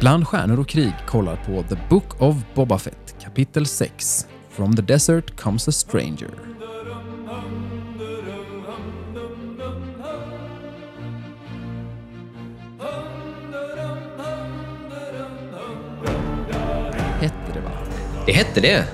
Bland stjärnor och krig kollar på The Book of Boba Fett kapitel 6 From the desert comes a stranger. Hette det va? Det hette det.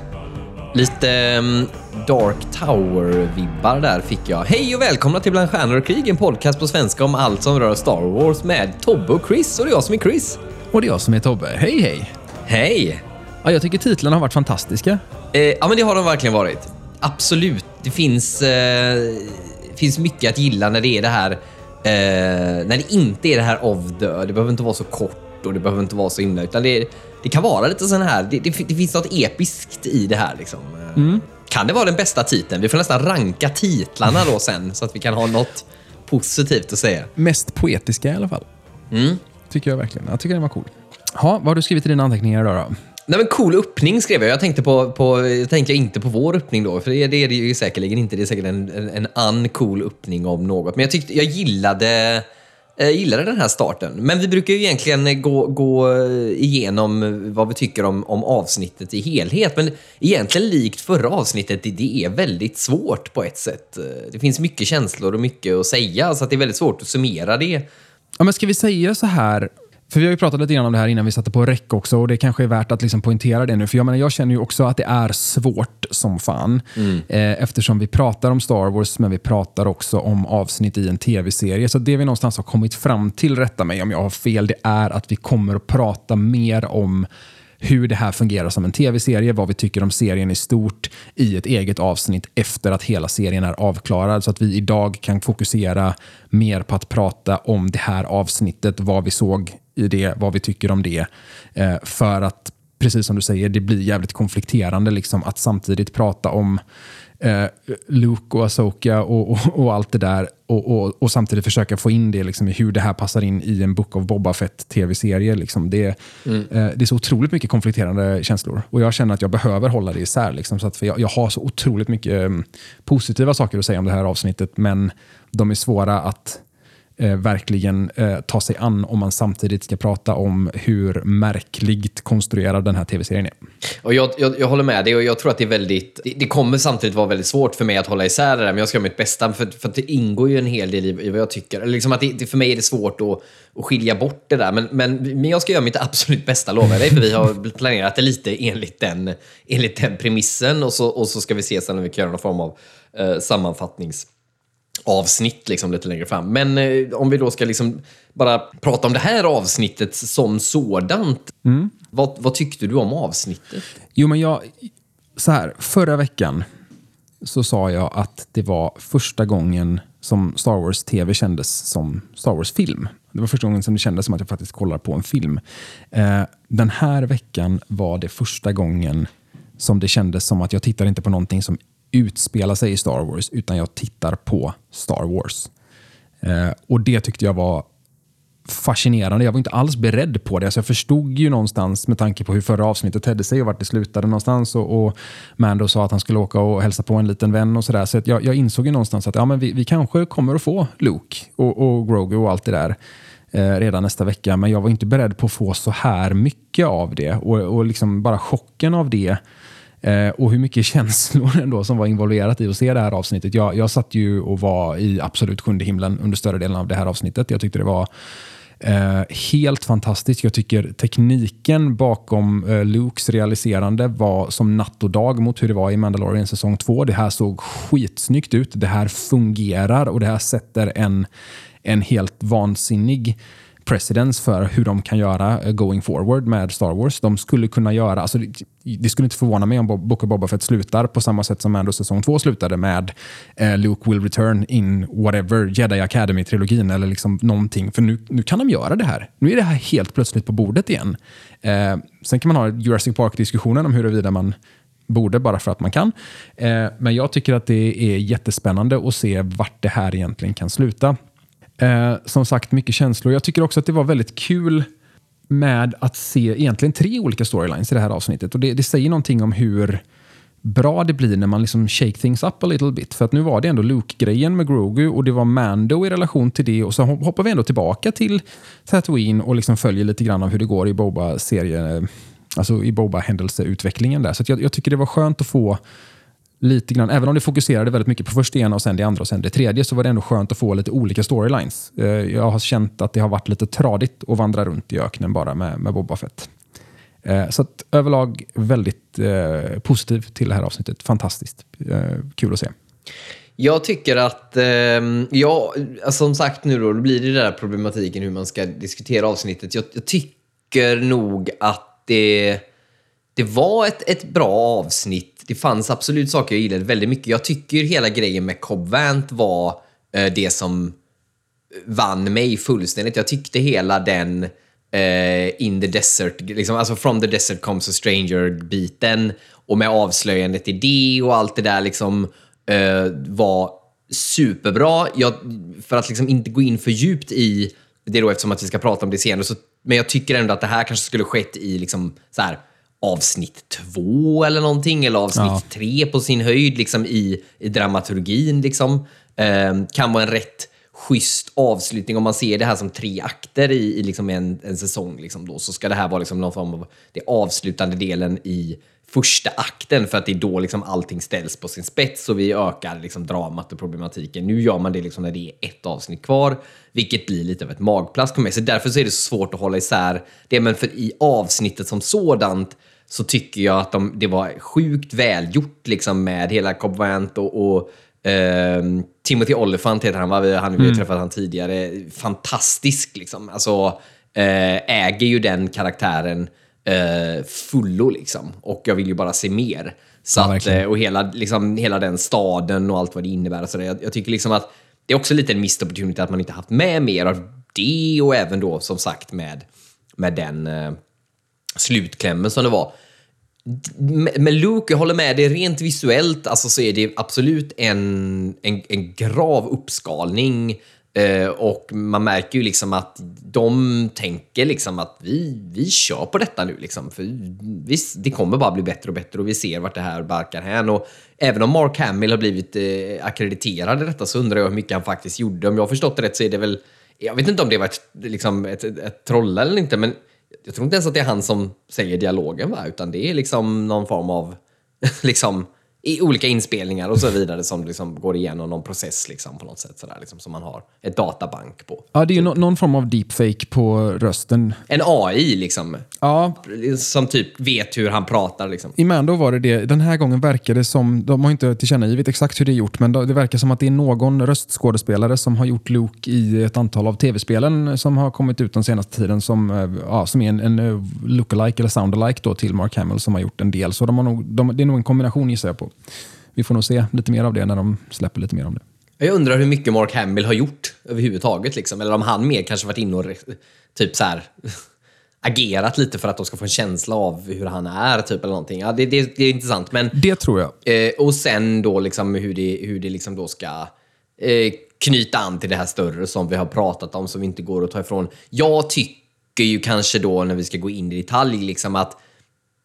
Lite um, Dark Tower-vibbar där fick jag. Hej och välkomna till Bland stjärnor och krig, en podcast på svenska om allt som rör Star Wars med Tobbe och Chris. Och det är jag som är Chris. Och det är jag som är Tobbe. Hej hej! Hej! Ja, jag tycker titlarna har varit fantastiska. Eh, ja, men det har de verkligen varit. Absolut. Det finns, eh, finns mycket att gilla när det är det här... Eh, när det inte är det här of the... Det behöver inte vara så kort och det behöver inte vara så himla... Utan det, det kan vara lite sån här... Det, det, det finns något episkt i det här liksom. Eh, Kan det vara den bästa titeln? Vi får nästan ranka titlarna då sen så att vi kan ha något positivt att säga. Mest poetiska i alla fall. Mm. Tycker jag verkligen. Jag tycker den var cool. Ha, vad har du skrivit i dina anteckningar idag då? Nej men cool öppning skrev jag. Jag tänkte, på, på, jag tänkte inte på vår öppning då, för det, det är det ju säkerligen inte. Det är säkert en, en, en uncool öppning om något. Men jag tyckte, jag gillade, jag gillade den här starten. Men vi brukar ju egentligen gå, gå igenom vad vi tycker om, om avsnittet i helhet. Men egentligen likt förra avsnittet, det, det är väldigt svårt på ett sätt. Det finns mycket känslor och mycket att säga, så att det är väldigt svårt att summera det. Ja, men ska vi säga så här? För vi har ju pratat lite grann om det här innan vi satte på räck också och det kanske är värt att liksom poängtera det nu. För jag, menar, jag känner ju också att det är svårt som fan. Eh, eftersom vi pratar om Star Wars men vi pratar också om avsnitt i en tv-serie. Så det vi någonstans har kommit fram till, rätta mig om jag har fel, det är att vi kommer att prata mer om hur det här fungerar som en tv-serie, vad vi tycker om serien i stort i ett eget avsnitt efter att hela serien är avklarad. Så att vi idag kan fokusera mer på att prata om det här avsnittet, vad vi såg i det, vad vi tycker om det. Eh, för att, precis som du säger, det blir jävligt konflikterande liksom, att samtidigt prata om eh, Luke och Asoka och, och, och allt det där och, och, samtidigt försöka få in det liksom, hur det här passar in i en Book of Boba Fett tv-serie. Liksom. Det, eh, det är så otroligt mycket konflikterande känslor och jag känner att jag behöver hålla det isär. Liksom, så att, för jag, jag har så otroligt mycket eh, positiva saker att säga om det här avsnittet men de är svåra att eh, verkligen eh, ta sig an om man samtidigt ska prata om hur märkligt konstruerad den här tv-serien är. Och jag, jag, jag håller med dig och jag tror att det är väldigt... Det, det kommer samtidigt vara väldigt svårt för mig att hålla isär det där, men jag ska göra mitt bästa för, för att det ingår ju en hel del i, i vad jag tycker. Liksom att det, för mig är det svårt att, att skilja bort det där, men, men, men jag ska göra mitt absolut bästa, lovar jag dig, för vi har planerat det lite enligt den, enligt den premissen och så, och så ska vi se sen om vi kan göra någon form av eh, sammanfattnings avsnitt liksom lite längre fram. Men eh, om vi då ska liksom bara prata om det här avsnittet som sådant. Vad, vad tyckte du om avsnittet? Jo, men jag... Så här, förra veckan så sa jag att det var första gången som Star Wars TV kändes som Star Wars-film. Det var första gången som det kändes som att jag faktiskt kollar på en film. Eh, den här veckan var det första gången som det kändes som att jag tittar inte på någonting som utspela sig i Star Wars, utan jag tittar på Star Wars. Eh, och det tyckte jag var fascinerande. Jag var inte alls beredd på det. Alltså jag förstod ju någonstans med tanke på hur förra avsnittet tedde sig och vart det slutade någonstans. Och, och Mando sa att han skulle åka och hälsa på en liten vän och sådär. Så att jag, jag insåg ju någonstans att ja, men vi, vi kanske kommer att få Luke och, och Grogu och allt det där eh, redan nästa vecka. Men jag var inte beredd på att få så här mycket av det. Och, och liksom bara chocken av det. Eh, och hur mycket känslor ändå som var involverat i att se det här avsnittet. Jag, jag satt ju och var i absolut sjunde himlen under större delen av det här avsnittet. Jag tyckte det var eh, helt fantastiskt. Jag tycker tekniken bakom eh, Lukes realiserande var som natt och dag mot hur det var i Mandalorian säsong 2. Det här såg skitsnyggt ut. Det här fungerar och det här sätter en, en helt vansinnig precedens för hur de kan göra eh, going forward med Star Wars. De skulle kunna göra, alltså det, det skulle inte förvåna mig om Bob, Book of Boba Fett slutar på samma sätt som Mando säsong 2 slutade med eh, Luke will return in whatever, Jedi Academy-trilogin eller liksom någonting. För nu, nu kan de göra det här. Nu är det här helt plötsligt på bordet igen. Eh, sen kan man ha Jurassic Park-diskussionen om huruvida man borde bara för att man kan. Eh, men jag tycker att det är jättespännande att se vart det här egentligen kan sluta. Eh, som sagt, mycket känslor. Jag tycker också att det var väldigt kul med att se egentligen tre olika storylines i det här avsnittet. Och det, det säger någonting om hur bra det blir när man liksom shake things up a little bit. För att nu var det ändå Luke-grejen med Grogu och det var Mando i relation till det. Och så hoppar vi ändå tillbaka till Tatooine och liksom följer lite grann av hur det går i Boba-serien. Alltså i Boba-händelseutvecklingen där. Så jag, jag tycker det var skönt att få lite grann, även om det fokuserade väldigt mycket på först det ena och sen det andra och sen det tredje, så var det ändå skönt att få lite olika storylines. Eh, jag har känt att det har varit lite tradigt att vandra runt i öknen bara med, med Boba Fett. Eh, så att, överlag väldigt eh, positiv till det här avsnittet. Fantastiskt. Eh, kul att se. Jag tycker att, eh, ja, alltså som sagt nu då, då blir det den där problematiken hur man ska diskutera avsnittet. Jag, jag tycker nog att det, det var ett, ett bra avsnitt. Det fanns absolut saker jag gillade väldigt mycket. Jag tycker hela grejen med Cobb Vant var eh, det som eh, vann mig fullständigt. Jag tyckte hela den eh, in the desert, liksom, alltså from the desert comes a stranger-biten och med avslöjandet i det och allt det där liksom eh, var superbra. Jag, för att liksom inte gå in för djupt i det då eftersom att vi ska prata om det senare, så, men jag tycker ändå att det här kanske skulle skett i liksom så här, avsnitt två eller någonting, eller avsnitt ja. tre på sin höjd liksom i, i dramaturgin. Liksom. Eh, kan vara en rätt schysst avslutning. Om man ser det här som tre akter i, i liksom en, en säsong, liksom då, så ska det här vara liksom någon form av det avslutande delen i första akten för att det är då liksom allting ställs på sin spets och vi ökar liksom dramat och problematiken. Nu gör man det liksom när det är ett avsnitt kvar, vilket blir lite av ett magplask för mig. Så därför så är det så svårt att hålla isär det. Men för i avsnittet som sådant så tycker jag att de, det var sjukt välgjort liksom med hela Cobb Vant och, och Uh, Timothy Olyphant heter han, va? Vi, han, vi har mm. träffat han tidigare. Fantastisk liksom. Alltså, uh, äger ju den karaktären uh, fullo liksom. Och jag vill ju bara se mer. Så ja, att, uh, och hela, liksom, hela den staden och allt vad det innebär. Så jag, jag, tycker liksom att det är också lite en missed opportunity att man inte haft med mer av det och även då som sagt med, med den uh, slutklämmen som det var med Luke, jag håller med dig, rent visuellt alltså, så är det absolut en, en, en grav uppskalning. Eh, och man märker ju liksom att de tänker liksom att vi, vi kör på detta nu. Liksom. För visst, det kommer bara bli bättre och bättre och vi ser vart det här barkar hän. Och även om Mark Hamill har blivit eh, akkrediterad i detta så undrar jag hur mycket han faktiskt gjorde. Om jag har förstått det rätt så är det väl, jag vet inte om det var ett, liksom ett, ett, ett troll eller inte, men jag tror inte ens att det är han som säger dialogen, va? utan det är liksom någon form av liksom, i olika inspelningar och så vidare som liksom går igenom någon process liksom, på något sätt sådär, liksom, som man har ett databank på. Ja, det är ju no någon form av deepfake på rösten. En AI liksom. Ja. Som typ vet hur han pratar. Liksom. I Mando var det det. Den här gången verkar det som, de har inte tillkännagivit exakt hur det är gjort, men det verkar som att det är någon röstskådespelare som har gjort Luke i ett antal av tv-spelen som har kommit ut den senaste tiden som, eh, ja, som är en, en eh, lookalike eller soundalike då till Mark Hamill som har gjort en del. Så de har nog, de, det är nog en kombination gissar jag på vi får nog se lite mer av det när de släpper lite mer om det. Jag undrar hur mycket Mark Hamill har gjort överhuvudtaget. Liksom. Eller om han mer kanske varit inne och typ så här, agerat lite för att de ska få en känsla av hur han är. Typ, eller någonting. Ja, det, det, det är intressant. Men, det tror jag. Eh, och sen då liksom hur det, hur det liksom då ska eh, knyta an till det här större som vi har pratat om, som vi inte går att ta ifrån. Jag tycker ju kanske då, när vi ska gå in i detalj, liksom att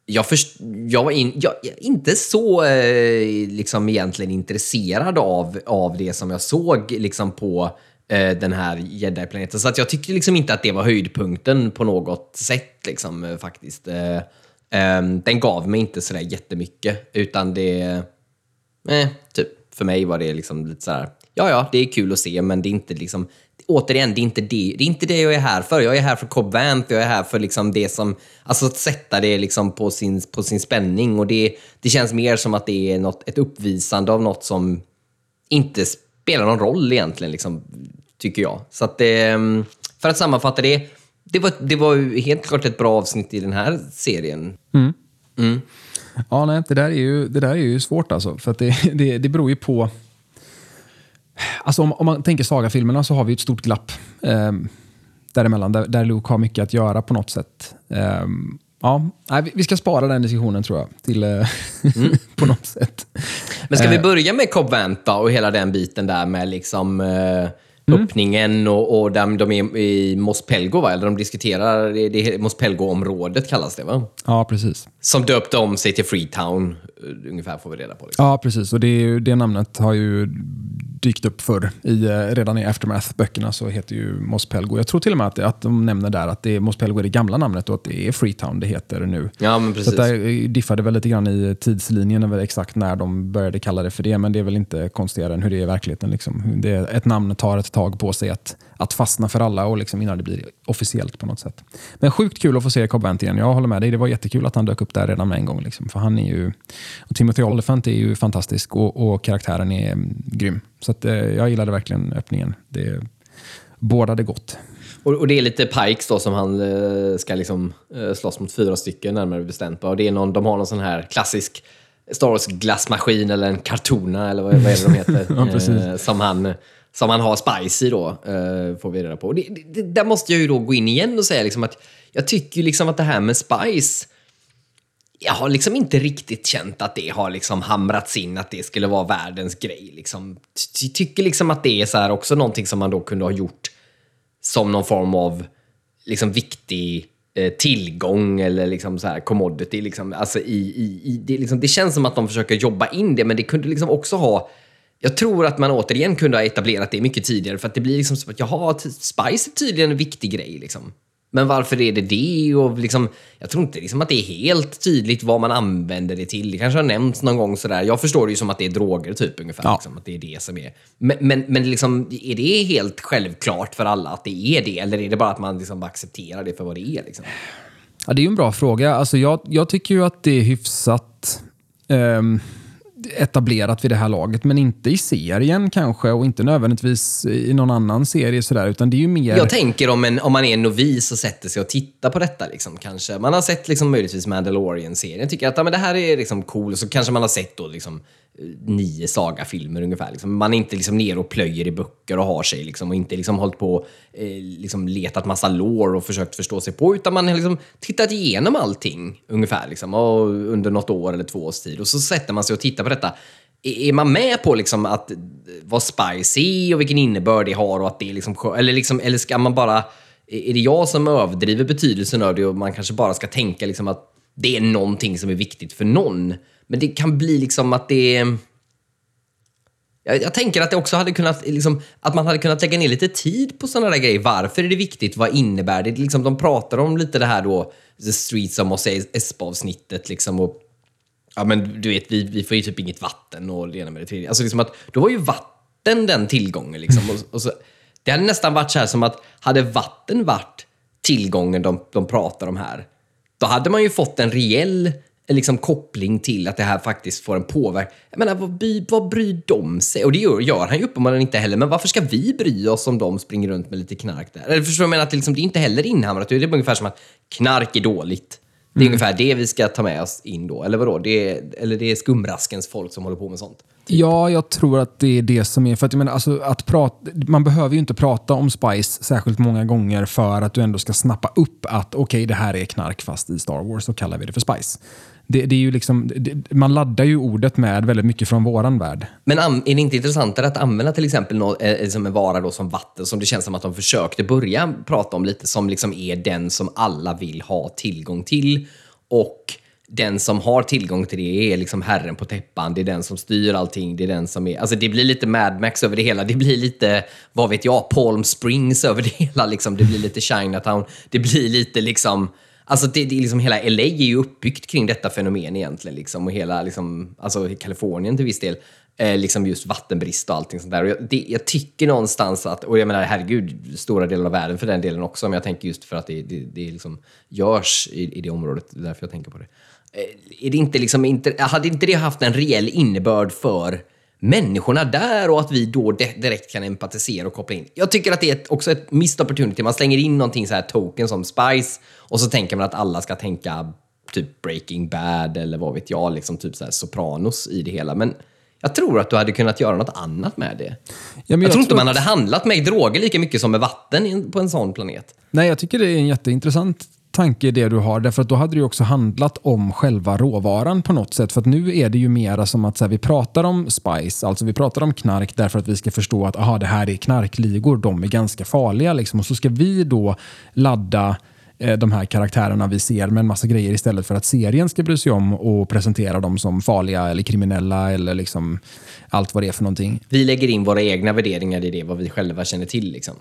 jag, först, jag var in, jag, inte så eh, liksom egentligen intresserad av, av det som jag såg liksom på eh, den här jedi-planeten. Så att jag tyckte liksom inte att det var höjdpunkten på något sätt liksom, eh, faktiskt. Eh, ehm, den gav mig inte sådär jättemycket, utan det... Eh, typ, för mig var det liksom lite sådär, ja ja, det är kul att se, men det är inte liksom återigen, det är, inte det, det är inte det jag är här för. Jag är här för Cobb Vant, jag är här för liksom det som, alltså att sätta det liksom på, sin, på sin spänning. Och det, det känns mer som att det är något, ett uppvisande av något som inte spelar någon roll egentligen, liksom, tycker jag. Så att ehm, för att sammanfatta det, det var, det var helt klart ett bra avsnitt i den här serien. Mm. Mm. Ja, nej, det där är ju, det där är ju svårt alltså. För det, det, det beror ju på Alltså om, om man tänker sagafilmerna så har vi ett stort glapp eh, däremellan, där, där Luke har mycket att göra på något sätt. Eh, ja, nej, vi ska spara den diskussionen tror jag, till, eh, mm. på något sätt. Men ska vi eh. börja med Cobb Vanta och hela den biten där med liksom eh, öppningen och, och där de är i Mos Pelgo, va? eller de diskuterar, det, det, Mos Pelgo-området kallas det va? Ja, precis. Som döpte om sig till Freetown, eh, ungefär får vi reda på. Liksom. Ja, precis. Och det, det namnet har ju dykt upp förr. I, eh, redan i Aftermath-böckerna så heter ju Mos Pelgo. Jag tror till och med att, att de nämner där att det är, Mos Pelgo är det gamla namnet och att det är Freetown det heter nu. Ja, men precis. Så där diffade väl lite grann i tidslinjen över exakt när de började kalla det för det. Men det är väl inte konstigare än hur det är i verkligheten. Liksom. Det, ett namn tar ett tag på sig att, att fastna för alla och liksom innan det blir officiellt på något sätt. Men sjukt kul att få se Cobb Vanth igen. Jag håller med dig. Det var jättekul att han dök upp där redan med en gång. Liksom. För han är ju, och Timothy Olyphant är ju fantastisk och, och karaktären är mm, grym. Så att, eh, jag gillade verkligen öppningen. Det bådade gott. Och, och, det är lite Pikes då som han eh, ska liksom, eh, slåss mot fyra stycken närmare bestämt. Och det är någon, de har någon sån här klassisk Star Wars glassmaskin eller en kartona eller vad, vad är det de heter? ja, som, han, som han har Spicy då, får vi reda på. Och det, det, där måste jag ju då gå in igen och säga liksom att jag tycker liksom att det här med Spice jag har liksom inte riktigt känt att det har liksom hamrats in att det skulle vara världens grej. Liksom. Jag tycker liksom att det är så här också någonting som man då kunde ha gjort som någon form av liksom viktig eh, tillgång eller liksom så här commodity. Liksom. Alltså i, i, i, det, liksom, det känns som att de försöker jobba in det, men det kunde liksom också ha jag tror att man återigen kunde ha etablerat det mycket tidigare för att det blir liksom som att jaha, Spice är tydligen en viktig grej. Liksom. Men varför är det det? Och liksom, jag tror inte liksom att det är helt tydligt vad man använder det till. Det kanske har nämnts någon gång sådär. Jag förstår det ju som att det är droger typ ungefär. Ja. Liksom, att det är det som är. Men, men, men liksom, är det helt självklart för alla att det är det? Eller är det bara att man liksom accepterar det för vad det är? Liksom? Ja, det är ju en bra fråga. Alltså, jag, jag tycker ju att det är hyfsat... Um etablerat vid det här laget, men inte i serien kanske och inte nödvändigtvis i någon annan serie sådär, utan det är ju mer... Jag tänker om, en, om man är en novis och sätter sig och tittar på detta liksom, kanske. Man har sett liksom möjligtvis Mandalorian-serien, tycker att ja, men det här är liksom cool, och så kanske man har sett då liksom nio sagafilmer ungefär. Liksom. Man är inte liksom ner och plöjer i böcker och har sig liksom, och inte liksom hållit på eh, liksom letat massa lår och försökt förstå sig på, utan man har liksom tittat igenom allting ungefär liksom, och under något år eller två års tid. Och så sätter man sig och tittar på detta. Är man med på liksom att eh, vad Spice är och vilken innebörd det har och att det är liksom, eller, liksom, eller ska man bara, är det jag som överdriver betydelsen av det och man kanske bara ska tänka liksom att det är någonting som är viktigt för någon? Men det kan bli liksom att det... Jag, jag tänker att det också hade kunnat, liksom, att man hade kunnat lägga ner lite tid på sådana där grejer. Varför är det viktigt? Vad innebär det? Liksom, de pratar om lite det här då, The Streets of Mos Espa-avsnittet liksom. Och, ja, men du vet, vi, vi får ju typ inget vatten och det ena med det tredje. Alltså liksom att, då var ju vatten den tillgången. Liksom. Och, och så, det hade nästan varit så här som att, hade vatten varit tillgången de, de pratar om här, då hade man ju fått en reell liksom koppling till att det här faktiskt får en påverkan. Jag menar, vad, by, vad bryr de sig? Och det gör, gör han ju uppenbarligen inte heller. Men varför ska vi bry oss om de springer runt med lite knark där? Eller förstår du? Jag menar att liksom, det är inte heller inhamrat. Det är ungefär som att knark är dåligt. Det är mm. ungefär det vi ska ta med oss in då. Eller vadå? Det är, eller det är skumraskens folk som håller på med sånt. Typ. Ja, jag tror att det är det som är... För att, jag menar, alltså, att prata, man behöver ju inte prata om Spice särskilt många gånger för att du ändå ska snappa upp att okej, okay, det här är knark fast i Star Wars, så kallar vi det för Spice. Det, det är ju liksom, det, man laddar ju ordet med väldigt mycket från våran värld. Men är det inte intressantare att använda till exempel något, liksom eh, eh, en vara då som vatten, som det känns som att de försökte börja prata om lite, som liksom är den som alla vill ha tillgång till. Och den som har tillgång till det är liksom herren på täppan. Det är den som styr allting. Det är den som är... Alltså det blir lite Mad Max över det hela. Det blir lite, vad vet jag, Palm Springs över det hela. Liksom. Det blir lite Chinatown. Det blir lite liksom Alltså det, det är liksom hela LA är ju uppbyggt kring detta fenomen egentligen. Liksom, och hela, liksom, alltså Kalifornien till viss del. Eh, liksom just vattenbrist och allting sånt där. Och jag, det, jag, tycker någonstans att, och jag menar herregud, stora delar av världen för den delen också, men jag tänker just för att det, det, det liksom görs i, i det området, det är därför jag tänker på det. Eh, är det inte liksom, inte, hade inte det haft en reell innebörd för människorna där och att vi då direkt kan empatisera och koppla in. Jag tycker att det är ett, också ett missed opportunity. Man slänger in någonting så här token som Spice och så tänker man att alla ska tänka typ Breaking Bad eller vad vet jag, liksom typ så Sopranos i det hela. Men jag tror att du hade kunnat göra något annat med det. Ja, jag, jag, tror inte man hade handlat med droger lika mycket som med vatten på en sån planet. Nej, jag tycker det är en jätteintressant tanke det du har, därför att då hade det ju också handlat om själva råvaran på något sätt. För att nu är det ju mera som att så här, vi pratar om spice, alltså vi pratar om knark därför att vi ska förstå att aha, det här är knarkligor, de är ganska farliga. Liksom. Och så ska vi då ladda eh, de här karaktärerna vi ser med en massa grejer istället för att serien ska bry sig om och presentera dem som farliga eller kriminella eller liksom allt vad det är för någonting. Vi lägger in våra egna värderingar i det, vad vi själva känner till. Liksom.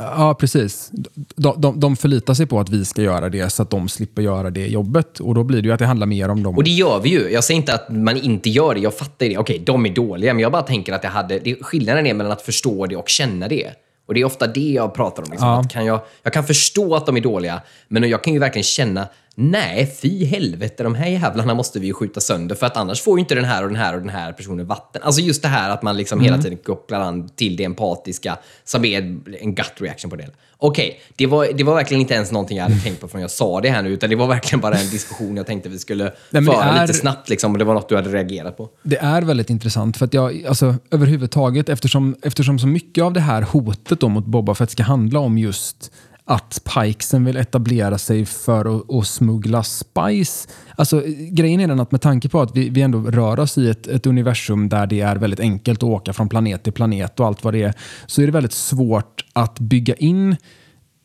Ja, precis. De, de, de förlitar sig på att vi ska göra det så att de slipper göra det jobbet. Och då blir det ju att det handlar mer om dem. Och det gör vi ju. Jag säger inte att man inte gör det. Jag fattar det. Okej, de är dåliga. Men jag bara tänker att det hade, det, skillnaden är mellan att förstå det och känna det. Och det är ofta det jag pratar om. Liksom. Ja. Att kan jag, jag kan förstå att de är dåliga, men jag kan ju verkligen känna Nej, fy helvete, de här jävlarna måste vi ju skjuta sönder för att annars får ju inte den här och den här och den här personen vatten. Alltså just det här att man liksom hela tiden kopplar an till det empatiska som är en gut reaction på det. Okej, det, var, det var verkligen inte ens någonting jag hade tänkt på från jag sa det här nu, utan det var verkligen bara en diskussion jag tänkte vi skulle det föra är- lite snabbt liksom, och det var något du hade reagerat på. Det är väldigt intressant för att jag, alltså överhuvudtaget, eftersom, eftersom så mycket av det här hotet då mot Boba Fett ska handla om just att Pikesen vill etablera sig för att, att smuggla spice. Alltså, grejen är den att med tanke på att vi, vi ändå rör oss i ett, ett universum där det är väldigt enkelt att åka från planet till planet och allt vad det är, så är det väldigt svårt att bygga in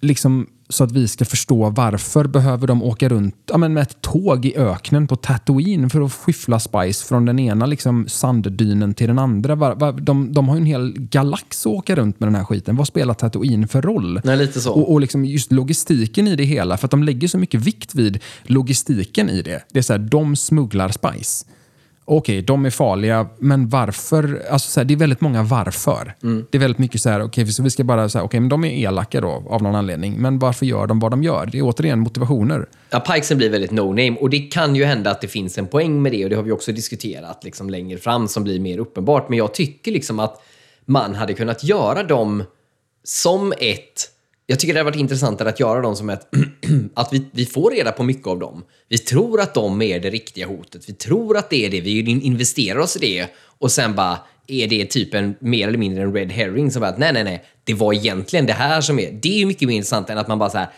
liksom, så att vi ska förstå varför behöver de åka runt ja, men med ett tåg i öknen på Tatooine för att skyffla spice från den ena liksom, sanddynen till den andra. Var, var, de, de har ju en hel galax att åka runt med den här skiten. Vad spelar Tatooine för roll? Nej, lite så. Och, och liksom just logistiken i det hela, för att de lägger så mycket vikt vid logistiken i det. Det är så här, de smugglar spice. Okej, de är farliga, men varför? Alltså så här, det är väldigt många varför. Mm. Det är väldigt mycket så här, okej, så vi ska bara säga, okej, men de är elaka då av någon anledning. Men varför gör de vad de gör? Det är återigen motivationer. Ja, Pikesen blir väldigt no-name och det kan ju hända att det finns en poäng med det och det har vi också diskuterat liksom längre fram som blir mer uppenbart. Men jag tycker liksom att man hade kunnat göra dem som ett... Jag tycker det hade varit intressantare att göra dem som ett... att vi, vi får reda på mycket av dem. Vi tror att de är det riktiga hotet. Vi tror att det är det. Vi investerar oss i det och sen bara är det typ en mer eller mindre en red herring som bara att nej, nej, nej, det var egentligen det här som är... Det är ju mycket mer intressant än att man bara så här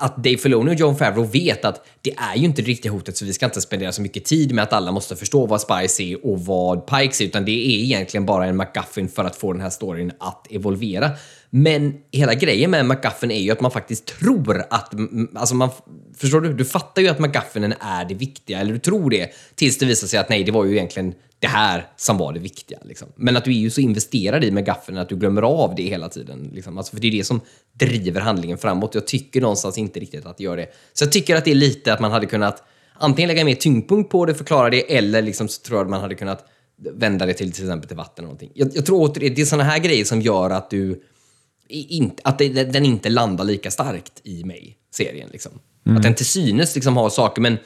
att Dave Filoni och John Favreau vet att det är ju inte det riktiga hotet så vi ska inte spendera så mycket tid med att alla måste förstå vad Spice är och vad Pikes är utan det är egentligen bara en McGuffin för att få den här storyn att evolvera. Men hela grejen med McGuffin är ju att man faktiskt tror att, alltså man, förstår du? Du fattar ju att McGuffinen är det viktiga, eller du tror det, tills det visar sig att nej, det var ju egentligen det här som var det viktiga. Liksom. Men att du är ju så investerad i mcGuffinen att du glömmer av det hela tiden. Liksom. Alltså, för det är det som driver handlingen framåt. Jag tycker någonstans inte riktigt att det gör det. Så jag tycker att det är lite att man hade kunnat antingen lägga mer tyngdpunkt på det, förklara det, eller liksom så tror jag att man hade kunnat vända det till till exempel till vatten eller någonting. Jag, jag tror återigen, det är sådana här grejer som gör att du in, att det, den inte landar lika starkt i mig, serien. Liksom. Att den till synes liksom har saker, men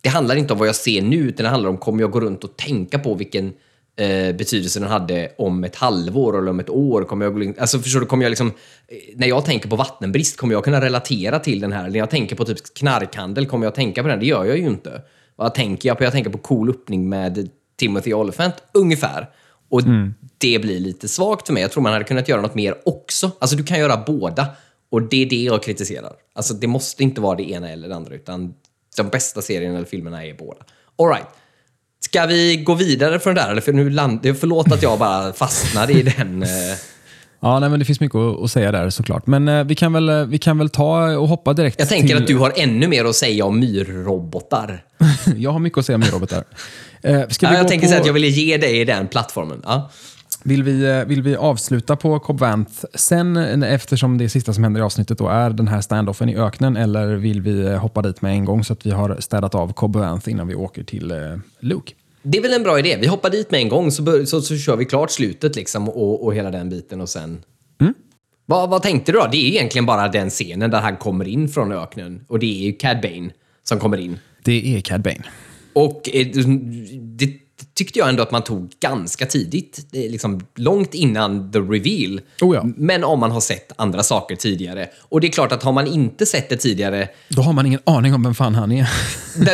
det handlar inte om vad jag ser nu, utan det handlar om kommer jag gå runt och tänka på vilken eh, betydelse den hade om ett halvår eller om ett år. Kommer jag, alltså förstår du, kommer jag liksom, eh, när jag tänker på vattenbrist, kommer jag kunna relatera till den här? Eller när jag tänker på typ knarkhandel, kommer jag tänka på den? Det gör jag ju inte. Vad tänker jag på? Jag tänker på cool öppning med Timothy Olyphant, ungefär. Och det blir lite svagt för mig. Jag tror man hade kunnat göra något mer också. Alltså du kan göra båda. Och det är det jag kritiserar. Alltså det måste inte vara det ena eller det andra, utan de bästa serierna eller filmerna är båda. All right. Ska vi gå vidare från det där? Eller för nu land... Förlåt att jag bara fastnade i den. eh, Ja, nej, men det finns mycket att, säga där såklart. Men eh, vi, kan väl, eh, vi kan väl ta och hoppa direkt Jag tänker till... att du har ännu mer att säga om myrrobotar. jag har mycket att säga om robotar. Eh, Ja, jag tänker på... säga att jag ville ge dig den plattformen. Ja. Vill vi, eh, vill vi avsluta på Cobb Vanth sen eftersom det sista som händer i avsnittet då är den här standoffen i öknen eller vill vi eh, hoppa dit med en gång så att vi har städat av Cobb Vanth innan vi åker till eh, Luke? Det är väl en bra idé. Vi hoppar dit med en gång så, bör, så, så kör vi klart slutet liksom och, och hela den biten och sen... Vad, vad tänkte du då? Det är egentligen bara den scenen där han kommer in från öknen och det är ju Cad Bane som kommer in. Det är Cad Bane. Och eh, det tyckte jag ändå att man tog ganska tidigt, är liksom långt innan the reveal. Oh ja. Men om man har sett andra saker tidigare. Och det är klart att har man inte sett det tidigare, Då har man ingen aning om vem fan han är.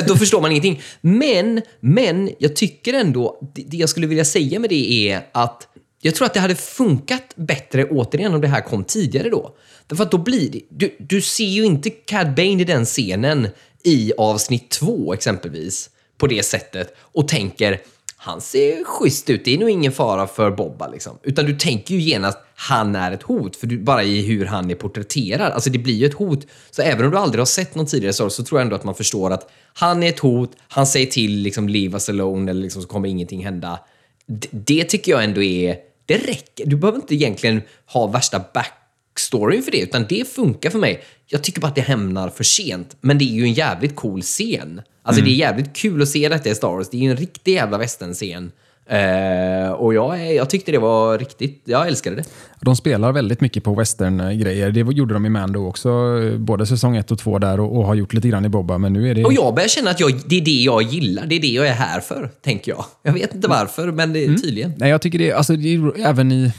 då förstår man ingenting. Men, men jag tycker ändå, det, det jag skulle vilja säga med det är att jag tror att det hade funkat bättre återigen om det här kom tidigare då. Därför att då blir det, du, du ser ju inte Cad Bane i den scenen i avsnitt två exempelvis på det sättet och tänker han ser schysst ut, det är nog ingen fara för Bobba liksom. Utan du tänker ju genast, han är ett hot, för du, bara i hur han är porträtterad. Alltså det blir ju ett hot. Så även om du aldrig har sett någon tidigare story så tror jag ändå att man förstår att han är ett hot, han säger till liksom leave us alone eller liksom så kommer ingenting hända. D det tycker jag ändå är, det räcker. Du behöver inte egentligen ha värsta backstoryn för det, utan det funkar för mig. Jag tycker bara att det hämnar för sent, men det är ju en jävligt cool scen. Alltså mm. det är jävligt kul att se detta i Star Wars. Det är ju en riktig jävla västernscen. Uh, och jag, jag tyckte det var riktigt, jag älskade det. De spelar väldigt mycket på western-grejer. Det gjorde de i Mando också, både säsong 1 och 2 där och, och, har gjort lite grann i Bobba. Men nu är det... Och jag börjar känna att jag, det är det jag gillar, det är det jag är här för, tänker jag. Jag vet inte varför, men det mm. tydligen. Nej, jag tycker det, alltså, det är, även i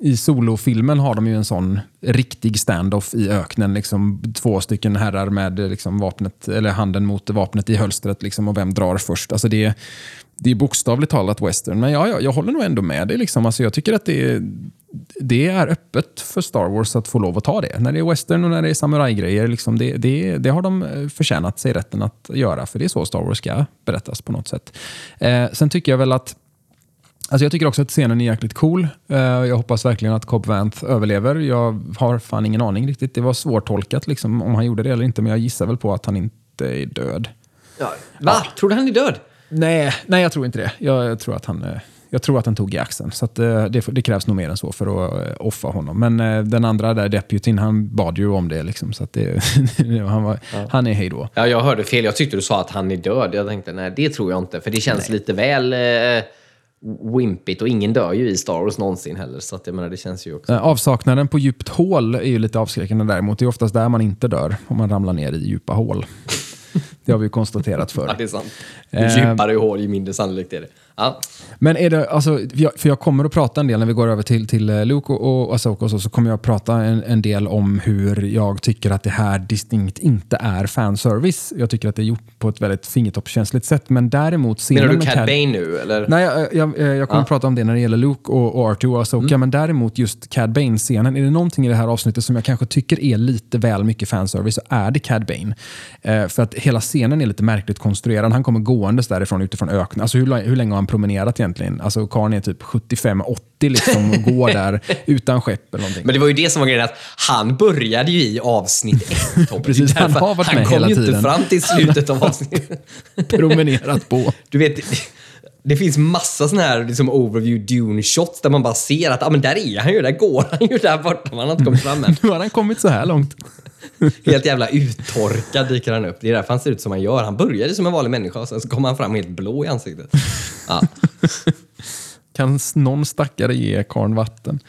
i solofilmen har de ju en sån riktig standoff i öknen. Liksom, två stycken herrar med liksom, vapnet, eller handen mot vapnet i hölstret liksom, och vem drar först. Alltså, det, det är bokstavligt talat western. Men ja, ja, jag håller nog ändå med dig. Liksom. Alltså, jag tycker att det är, det är öppet för Star Wars att få lov att ta det. När det är western och när det är samurajgrejer, liksom, det, det, det har de eh, förtjänat sig rätten att göra. För det är så Star Wars ska berättas på något sätt. Eh, sen tycker jag väl att Alltså jag tycker också att scenen är jäkligt cool. Uh, jag hoppas verkligen att Cobb Vanth överlever. Jag har fan ingen aning riktigt. Det var svårtolkat liksom, om han gjorde det eller inte, men jag gissar väl på att han inte är död. Ja. Va? Ja. Tror du han är död? Nej, nej, jag tror inte det. Jag, tror att han... Uh, jag tror att han tog i axeln, så att, uh, det, det, krävs nog mer än så för att offa honom. Men den andra där, deputyn, han bad ju om det. Liksom, så att det, han, var, ja. han är hej då. Ja, jag hörde fel. Jag tyckte du sa att han är död. Jag tänkte, nej, det tror jag inte. För det känns nej. lite väl wimpigt och ingen dör ju i Star Wars någonsin heller. Så att jag menar, det känns ju också... Avsaknaden på djupt hål är ju lite avskräckande däremot. Det är oftast där man inte dör, om man ramlar ner i djupa hål. det har vi konstaterat förr. Ja, det är sant. Ju djupare hål, ju mindre sannolikt är det. Ja. Men är det, alltså, för jag kommer att prata en del när vi går över till, till eh, Luke och, och Asoka och så, så kommer jag att prata en, en, del om hur jag tycker att det här distinkt inte är fanservice. Jag tycker att det är gjort på ett väldigt fingertoppskänsligt sätt. Men däremot... Menar du Cad Bane nu? Eller? Nej, jag, jag, jag kommer ja. att prata om det när det gäller Luke och, och Arthur och Asoka. Mm. Men däremot just Cad Bane-scenen. Är det någonting i det här avsnittet som jag kanske tycker är lite väl mycket fanservice så är det Cad Bane. Eh, för att hela scenen är lite märkligt konstruerad. Han kommer gåendes därifrån utifrån öknen. Alltså hur, hur länge har han promenerat egentligen? Alltså karln är typ 75-80 liksom och går där utan skepp eller någonting. Men det var ju det som var grejen, att han började ju i avsnitt ett. Precis, han har varit med hela tiden. Han kom ju inte fram till slutet av avsnittet. Promenerat på. Du vet, det finns massa sådana här liksom, overview dune shots där man bara ser att ah, men där är han ju, där går han ju där borta. Man har inte kommit fram än. nu har han kommit så här långt. helt jävla uttorkad dyker han upp. Det är därför han ser ut som han gör. Han började som en vanlig människa och sen så kommer han fram helt blå i ansiktet. Ja. Kan någon stackare ge karln vatten?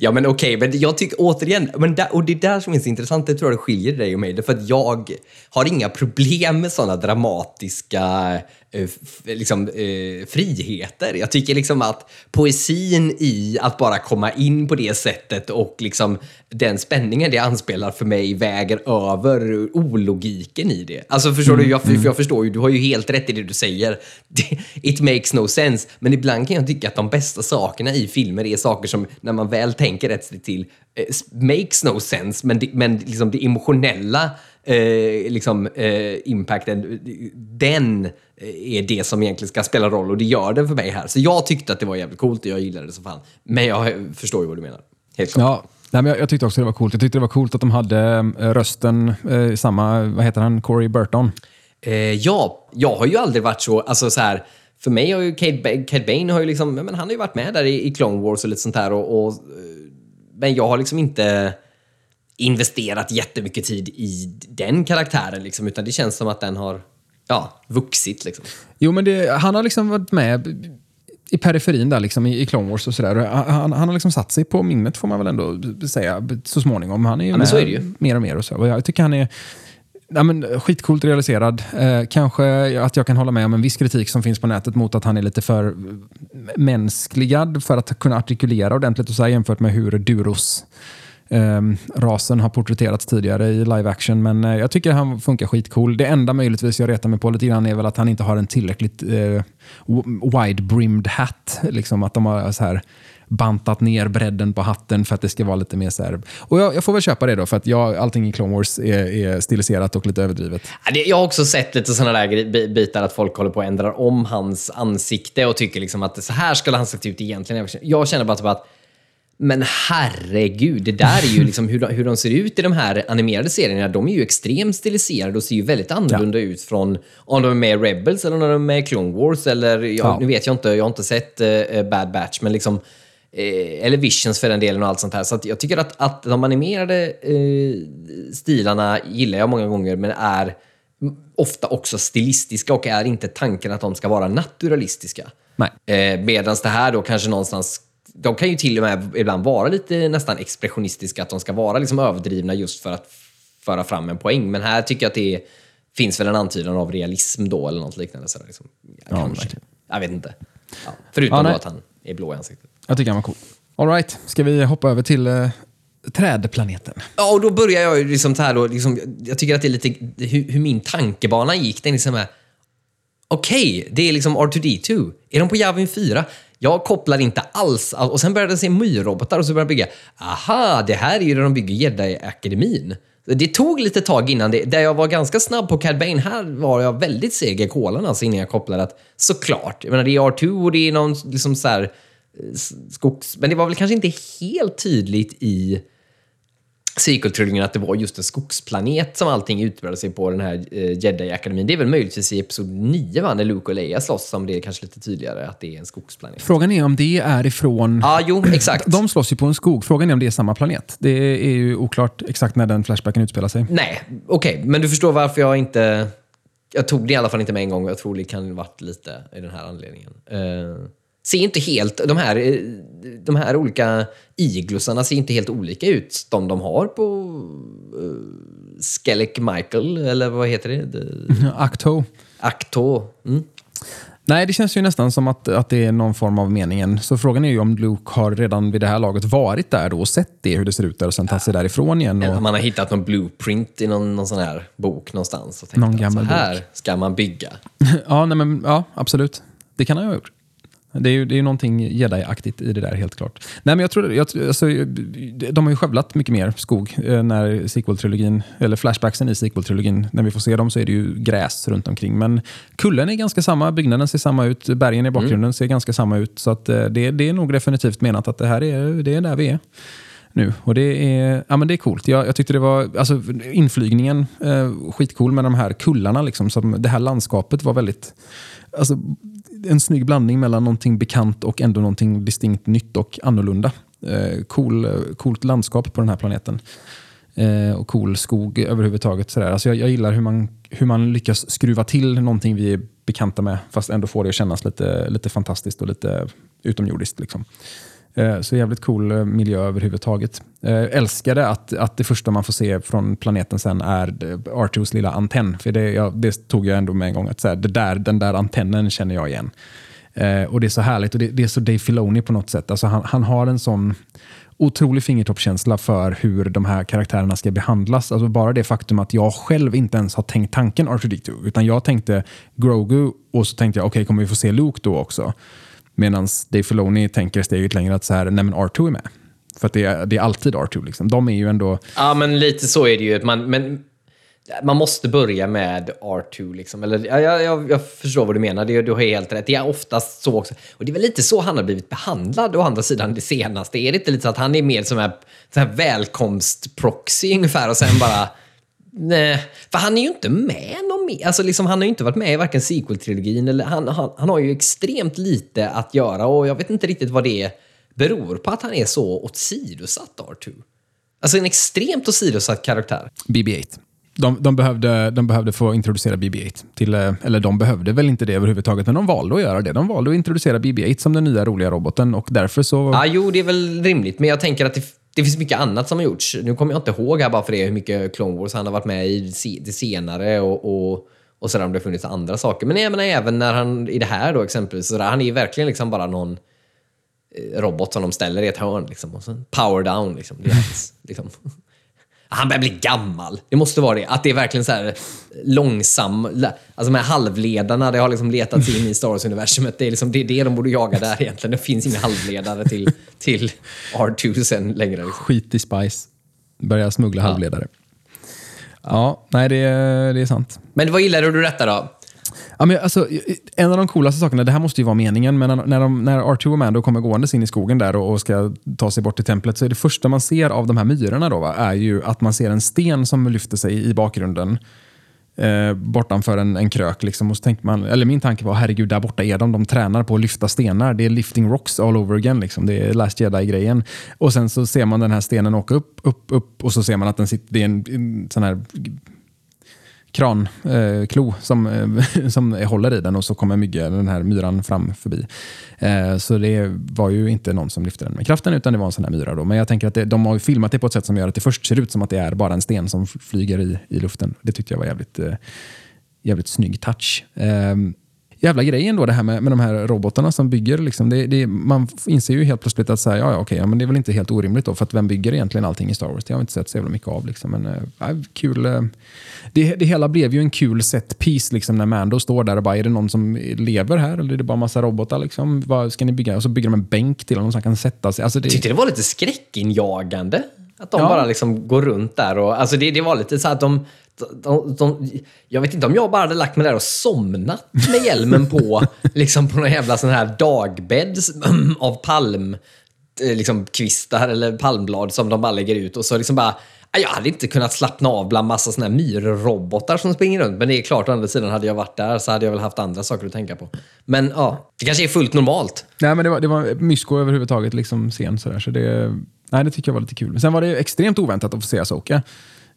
Ja, men okej, okay, men jag tycker återigen, men där, och det är där som är så intressant, det tror jag det skiljer dig och mig, för att jag har inga problem med sådana dramatiska Eh, liksom, eh, friheter. Jag tycker liksom att poesin i att bara komma in på det sättet och liksom den spänningen det anspelar för mig väger över ologiken i det. Alltså förstår mm, du? Jag, mm. jag förstår ju, du har ju helt rätt i det du säger. It makes no sense. Men ibland kan jag tycka att de bästa sakerna i filmer är saker som, när man väl tänker rätt till, eh, makes no sense. Men, det, men liksom det emotionella eh, liksom, eh, impacten, den är det som egentligen ska spela roll och det gör den för mig här. Så jag tyckte att det var jävligt coolt och jag gillade det så fan. Men jag förstår ju vad du menar. Helt klart. Ja. Nej, men jag, jag, tyckte också det var coolt. Jag tyckte det var coolt att de hade rösten, äh, samma, vad heter han, Corey Burton? Eh, ja, jag har ju aldrig varit så, alltså så här, för mig har ju Cade, Cade Bane har ju liksom, men han har ju varit med där i, i Clone Wars och lite sånt här och, och men jag har liksom inte investerat jättemycket tid i den karaktären liksom, utan det känns som att den har ja, vuxit. Liksom. Jo, men det, han har liksom varit med i periferin där liksom, i, i Clone Wars och sådär. Han, han, har liksom satt sig på minnet får man väl ändå säga så småningom. Han är ju ja, med så är det ju. mer och mer och så. Och jag tycker han är ja, men, eh, skitcoolt realiserad. Eh, kanske att jag kan hålla med om en viss kritik som finns på nätet mot att han är lite för eh, mänskligad för att kunna artikulera ordentligt och så här, jämfört med hur Duros eh, rasen har porträtterats tidigare i live action, men eh, jag tycker han funkar skitcool. Det enda möjligtvis jag retar mig på lite grann är väl att han inte har en tillräckligt eh, wide-brimmed hat. Liksom att de har så här bantat ner bredden på hatten för att det ska vara lite mer så här. Och jag, jag får väl köpa det då, för att jag, allting i Clone Wars är, är stiliserat och lite överdrivet. Ja, Jag har också sett lite sådana där bitar att folk håller på att ändra om hans ansikte och tycker liksom att så här skulle han sett ut egentligen. Jag känner bara typ att men herregud, det där är ju liksom hur de, hur de ser ut i de här animerade serierna. De är ju extremt stiliserade och ser ju väldigt annorlunda ut från om de är med i Rebels eller om de är med i Clone Wars. Eller, jag, Ja. Nu vet jag inte, jag har inte sett eh, Bad Batch, men liksom eh, eller Visions för den delen och allt sånt här. Så jag tycker att, att de animerade eh, stilarna gillar jag många gånger, men är ofta också stilistiska och är inte tanken att de ska vara naturalistiska. Eh, Medan det här då kanske någonstans, de kan ju till och med ibland vara lite nästan expressionistiska, att de ska vara liksom överdrivna just för att föra fram en poäng. Men här tycker jag att det finns väl en antydan av realism då, eller något liknande. Så liksom, ja, kanske. verkligen. Jag vet inte. Ja. Förutom Ja, då att han är blå i ansiktet. Jag tycker han var cool. All right, ska vi hoppa över till eh, trädplaneten? Ja, och då börjar jag ju liksom så här då, liksom, jag tycker att det är lite hur, hur min tankebana gick. Den är liksom här, okej, det är liksom R2D2. Är de på Javin 4? Jag kopplar inte alls. Och sen började jag se myrrobotar och så började jag bygga, aha, det här är ju där de bygger Jedi-akademin. Det tog lite tag innan det. Där jag var ganska snabb på Cad Bane, här var jag väldigt seg i kolan alltså innan jag kopplade att såklart, jag menar det är R2 och det är någon liksom så här skogs... Men det var väl kanske inte helt tydligt i sequel-trilogin att det var just en skogsplanet som allting utspelade sig på, den här eh, Jedi-akademin. Det är väl möjligtvis i episod 9, va? när Luke och Leia slåss, som det är kanske lite tydligare att det är en skogsplanet. Frågan är om det är ifrån... Ja, jo, exakt. De slåss ju på en skog. Frågan är om det är samma planet. Det är ju oklart exakt när den flashbacken utspelar sig. Nej, okej, men du förstår varför jag inte... Jag tog det i alla fall inte med en gång och jag tror det kan ha varit lite i den här anledningen. Uh, ser inte helt... De här, eh, de här olika iglosarna ser inte helt olika ut, de de har på uh, Skellig Michael, eller vad heter det? Acto. Acto. Mm. Nej, det känns ju nästan som att, att det är någon form av meningen. Så frågan är ju om Luke har redan vid det här laget varit där då och sett det, hur det ser ut där och sen tagit sig därifrån igen. Eller Och, om man har hittat någon blueprint i någon, någon sån här bok någonstans. Och tänkt Någon att gammal så här ska man bygga. ja, nej, men, ja, absolut. Det kan han ha gjort. Det är ju det är ju någonting jedi-aktigt i det där, helt klart. Nej, men jag tror, jag, alltså, de har ju skövlat mycket mer skog eh, när sequel-trilogin, eller flashbacksen i sequel-trilogin, när vi får se dem så är det ju gräs runt omkring. Men kullen är ganska samma, byggnaden ser samma ut, bergen i bakgrunden ser ganska samma ut. Så att, eh, det, det är nog definitivt menat att det här är, det är där vi är nu. Och det är, ja, men det är coolt. Jag, jag tyckte det var, alltså, inflygningen, eh, skitcool med de här kullarna. Liksom, som, det här landskapet var väldigt, alltså, en snygg blandning mellan någonting bekant och ändå någonting distinkt nytt och annorlunda. Eh, cool, eh, coolt landskap på den här planeten. Eh, och cool skog överhuvudtaget. Sådär. Alltså jag, jag gillar hur man, hur man lyckas skruva till någonting vi är bekanta med, fast ändå får det att kännas lite, lite fantastiskt och lite utomjordiskt. Liksom. Eh, så jävligt cool eh, miljö överhuvudtaget. Eh, älskade att, att det första man får se från planeten sen är R2s lilla antenn. För det, ja, det tog jag ändå med en gång. Att så här, det där, den där antennen känner jag igen. Och Det är så härligt och det, det är så Dave Filoni på något sätt. Alltså han, han har en sån otrolig fingertoppskänsla för hur de här karaktärerna ska behandlas. Alltså bara det faktum att jag själv inte ens har tänkt tanken R2D2. Utan jag tänkte Grogu och så tänkte jag, okej, kommer vi få se Luke då också? Medan Dave Filoni tänker steget längre att så här, nej men R2 är med. För att det är, det är alltid R2. Liksom. De är ju ändå... Ja, men lite så är det ju. Man, men man måste börja med R2. Liksom. Eller, jag, jag, jag förstår vad du menar. Det, du har helt rätt. Det är oftast så också. Och det är väl lite så han har blivit behandlad å andra sidan det senaste. Är det inte lite så att han är mer som en välkomstproxy ungefär och sen bara... Nej, för han är ju inte med någon mer. Alltså liksom, han har ju inte varit med i varken sequel-trilogin eller... Han, han, han har ju extremt lite att göra och jag vet inte riktigt vad det beror på att han är så åsidosatt, R2. Alltså en extremt åsidosatt karaktär. BB-8. De, de, behövde, de behövde få introducera BB-8. Till, eh, eller de behövde väl inte det överhuvudtaget, men de valde att göra det. De valde att introducera BB-8 som den nya roliga roboten och därför så... Ja, jo, det är väl rimligt, men jag tänker att det, det finns mycket annat som har gjorts. Nu kommer jag inte ihåg här bara för det hur mycket Clone Wars han har varit med i det senare och, och, och sådär om det har funnits andra saker. Men jag menar även när han, i det här då exempelvis, sådär, han är ju verkligen liksom bara någon eh, robot som de ställer i ett hörn. Liksom, och sen power down. Liksom. Det är hans, liksom. Han börjar bli gammal. Det måste vara det. Att det är verkligen så här långsam... Alltså de här halvledarna, det har liksom letat sig in i Star Wars-universumet. Det är, liksom, det är det de borde jaga där egentligen. Det finns inga halvledare till, till R2 sen längre. Liksom. Skit i Spice. Börja smuggla ja. halvledare. Ja, nej det, det är sant. Men vad gillar du detta då? Ja, men alltså, en av de coolaste sakerna, det här måste ju vara meningen, men när, de, när R2 och Mando kommer gåendes in i skogen där och, och, ska ta sig bort till templet så är det första man ser av de här myrorna då, va, är ju att man ser en sten som lyfter sig i bakgrunden. Eh, bortanför en, en krök. Liksom. Och så tänkte man, eller min tanke var, herregud, där borta är de. De tränar på att lyfta stenar. Det är lifting rocks all over again. Liksom. Det är Last Jedi-grejen. Och sen så ser man den här stenen åka upp, upp, upp och så ser man att den sitter, det är en, en sån här kranklo eh, som, eh, som håller i den och så kommer myggen, den här myran fram förbi. Eh, så det var ju inte någon som lyfte den med kraften utan det var en sån här myra. Då. Men jag tänker att det, de har filmat det på ett sätt som gör att det först ser ut som att det är bara en sten som flyger i, i luften. Det tyckte jag var jävligt, eh, jävligt snygg touch. Ehm, Eh, jävla grejen då det här med, med de här robotarna som bygger. Liksom, det, det, man inser ju helt plötsligt att så här, ja, ja, okej, ja, men det är väl inte helt orimligt då, för att vem bygger egentligen allting i Star Wars? Det har vi inte sett så jävla mycket av. Liksom, men äh, kul. Äh, det, det hela blev ju en kul set piece liksom, när Mando står där och bara, är det någon som lever här eller är det bara massa robotar? Liksom? Vad ska ni bygga? Och så bygger de en bänk till honom så han kan sätta sig. Alltså, det... Tyckte det var lite skräckinjagande. Att de ja. bara liksom går runt där. Och, alltså det, det var lite så att de, de, de, jag vet inte om jag bara hade lagt mig där och somnat med hjälmen på, liksom på någon jävla sån här dagbädd av palm, eh, liksom kvistar eller palmblad som de bara lägger ut och så liksom bara jag hade inte kunnat slappna av bland massa såna här myrrobotar som springer runt. Men det är klart, å andra sidan, hade jag varit där så hade jag väl haft andra saker att tänka på. Men ja, det kanske är fullt normalt. Nej, men det var, det var mysko överhuvudtaget, liksom scen sådär. Så det, nej, det tycker jag var lite kul. Sen var det extremt oväntat att få se Asoka.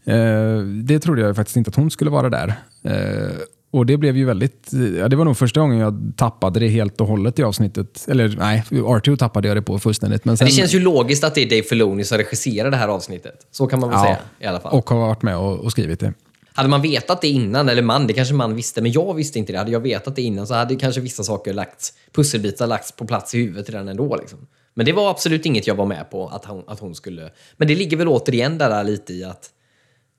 Eh, det trodde jag faktiskt inte att hon skulle vara där. Eh, och det blev ju väldigt... Ja, det var nog första gången jag tappade det helt och hållet i avsnittet. Eller nej, R2 tappade jag det på fullständigt. Men sen, det känns ju logiskt att det är Dave Filoni som regisserar det här avsnittet. Så kan man väl ja, säga i alla fall. Och har varit med och, och, skrivit det. Hade man vetat det innan, eller man, det kanske man visste, men jag visste inte det. Hade jag vetat det innan så hade kanske vissa saker lagts, pusselbitar lagts på plats i huvudet redan ändå. Liksom. Men det var absolut inget jag var med på att hon, att hon skulle... Men det ligger väl återigen där lite i att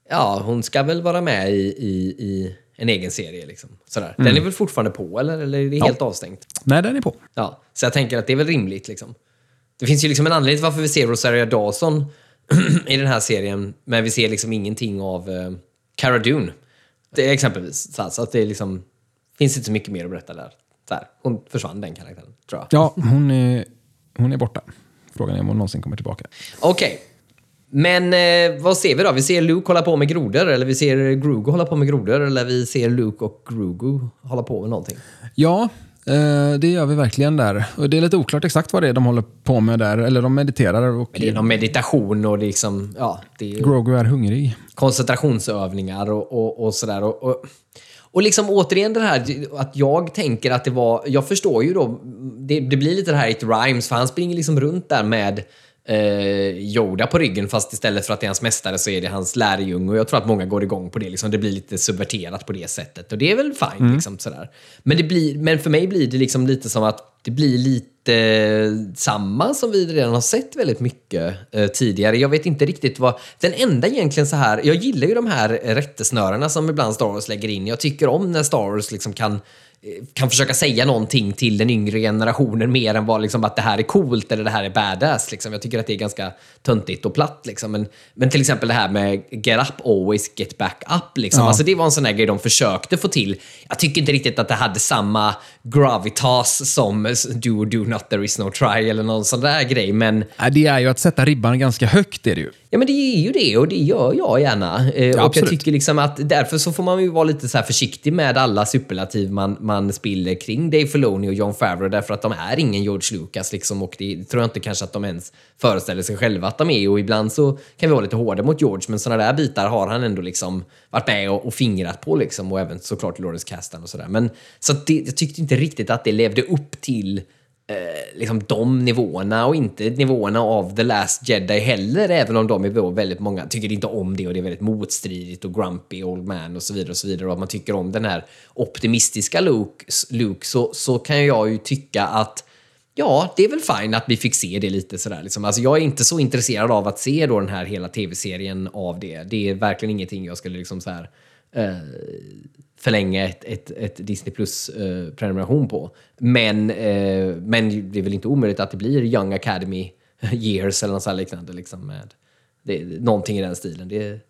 ja, hon ska väl vara med i, i, i en egen serie. Liksom. Sådär. Den mm. är väl fortfarande på, eller, eller är det ja. helt avstängt? Nej, den är på. Ja, så jag tänker att det är väl rimligt. Liksom. Det finns ju liksom en anledning till varför vi ser Rosaria Dawson i den här serien, men vi ser liksom ingenting av uh, Cara Dune. Det är exempelvis. Så, så att det är liksom, finns inte så mycket mer att berätta där. där. Hon försvann, den karaktären, tror jag. Ja, hon är, hon är borta. Frågan är om hon någonsin kommer tillbaka. Okej, okay. Men eh, vad ser vi då? Vi ser Luke hålla på med grodor, eller vi ser Grogu hålla på med grodor, eller vi ser Luke och Grogu hålla på med någonting. Ja, eh, det gör vi verkligen där. Och det är lite oklart exakt vad det är de håller på med där, eller de mediterar. Och... Det är någon meditation och liksom, ja. Det är Grogu är hungrig. Koncentrationsövningar och, och, och sådär. Och, och, och liksom återigen det här att jag tänker att det var, jag förstår ju då, det, det blir lite det här i rhymes, för han springer liksom runt där med eh, Yoda på ryggen fast istället för att det är hans mästare så är det hans lärjunge. Och jag tror att många går igång på det. Liksom. Det blir lite subverterat på det sättet. Och det är väl fine. Mm. Liksom, sådär. Men, det blir, men för mig blir det liksom lite som att det blir lite samma som vi redan har sett väldigt mycket eh, tidigare. Jag vet inte riktigt vad... Den enda egentligen så här... Jag gillar ju de här rättesnörena som ibland Star Wars lägger in. Jag tycker om när Star Wars liksom kan kan försöka säga någonting till den yngre generationen mer än vad liksom, att det här är coolt eller det här är badass. Liksom. Jag tycker att det är ganska töntigt och platt. Liksom. Men, men till exempel det här med get up always, get back up. Liksom. Ja. Alltså, det var en sån här grej de försökte få till. Jag tycker inte riktigt att det hade samma gravitas som do or do not, there is no try eller någon sån där grej. Men... Det är ju att sätta ribban ganska högt. Är det ju. Ja, men det är ju det och det gör jag gärna. Eh, ja, och jag tycker liksom att därför så får man ju vara lite så försiktig med alla superlativ man, man spiller kring Dave Filoni och John Favreau därför att de är ingen George Lucas liksom och det tror jag inte kanske att de ens föreställer sig själva att de är och ibland så kan vi vara lite hårda mot George men sådana där bitar har han ändå liksom varit med och, och fingrat på liksom och även såklart Lawrence Kasdan och sådär. Men så det, jag tyckte inte riktigt att det levde upp till eh, liksom de nivåerna och inte nivåerna av The Last Jedi heller, även om de är väldigt många tycker inte om det och det är väldigt motstridigt och grumpy old man och så vidare och så vidare och att man tycker om den här optimistiska Luke, Luke så, så kan jag ju tycka att ja, det är väl fine att vi fick se det lite sådär. Liksom. Alltså, jag är inte så intresserad av att se då den här hela tv-serien av det. Det är verkligen ingenting jag skulle liksom så här, eh, förlänga ett, ett, ett Disney Plus-prenumeration på. Men, eh, men det är väl inte omöjligt att det blir Young Academy years eller något sånt liknande. Liksom, med det, någonting i den stilen. Det,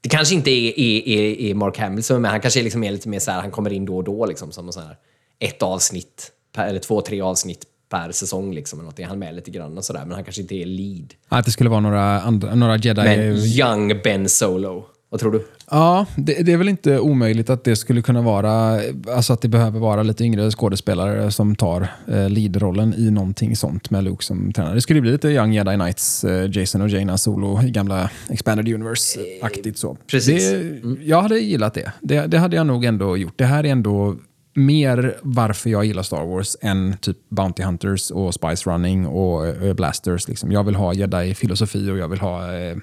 det kanske inte är, är, är, är Mark Hamill som är med. Han kanske är liksom lite mer så här, han kommer in då och då liksom, som så här, ett avsnitt, per, eller två, tre avsnitt per säsong. Liksom, eller något. Är han med lite grann och sådär, men han kanske inte är lead. Att det skulle vara några, andra, några jedi... Men young Ben Solo. Vad tror du? Ja, det, det, är väl inte omöjligt att det skulle kunna vara, alltså att det behöver vara lite yngre skådespelare som tar eh, leadrollen i någonting sånt med Luke som tränare. Det skulle bli lite Young Jedi Knights, eh, Jason och Jaina Solo i gamla Expanded Universe-aktigt så. Precis. Det, Mm. Jag hade gillat det. det. Det hade jag nog ändå gjort. Det här är ändå mer varför jag gillar Star Wars än typ Bounty Hunters och Spice Running och eh, Blasters. Liksom. Jag vill ha jedi-filosofi och jag vill ha eh,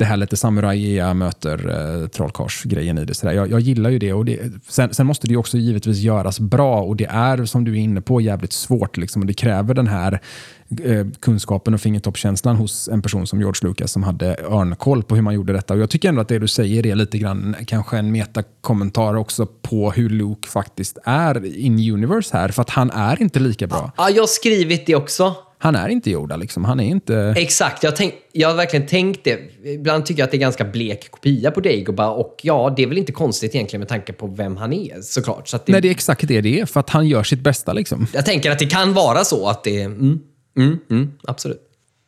det här lite samurajiga möter eh, trollkarlsgrejen i det. Så där. Jag, jag gillar ju det. Och det sen, sen måste det ju också givetvis göras bra och det är, som du är inne på, jävligt svårt. Liksom, och det kräver den här eh, kunskapen och fingertoppskänslan hos en person som George Lucas som hade örnkoll på hur man gjorde detta. Och jag tycker ändå att det du säger är lite grann kanske en metakommentar också på hur Luke faktiskt är in universe här. För att han är inte lika bra. Ja, jag har skrivit det också. Han är inte Yoda liksom. Han är inte... Exakt, jag, tänk, jag har verkligen tänkt det. Ibland tycker jag att det är ganska blek kopia på Dagobah och ja, det är väl inte konstigt egentligen med tanke på vem han är såklart. Så det, Nej, det är exakt det det är. För att han gör sitt bästa liksom. Jag tänker att det kan vara så att det... Mm, mm, mm, absolut.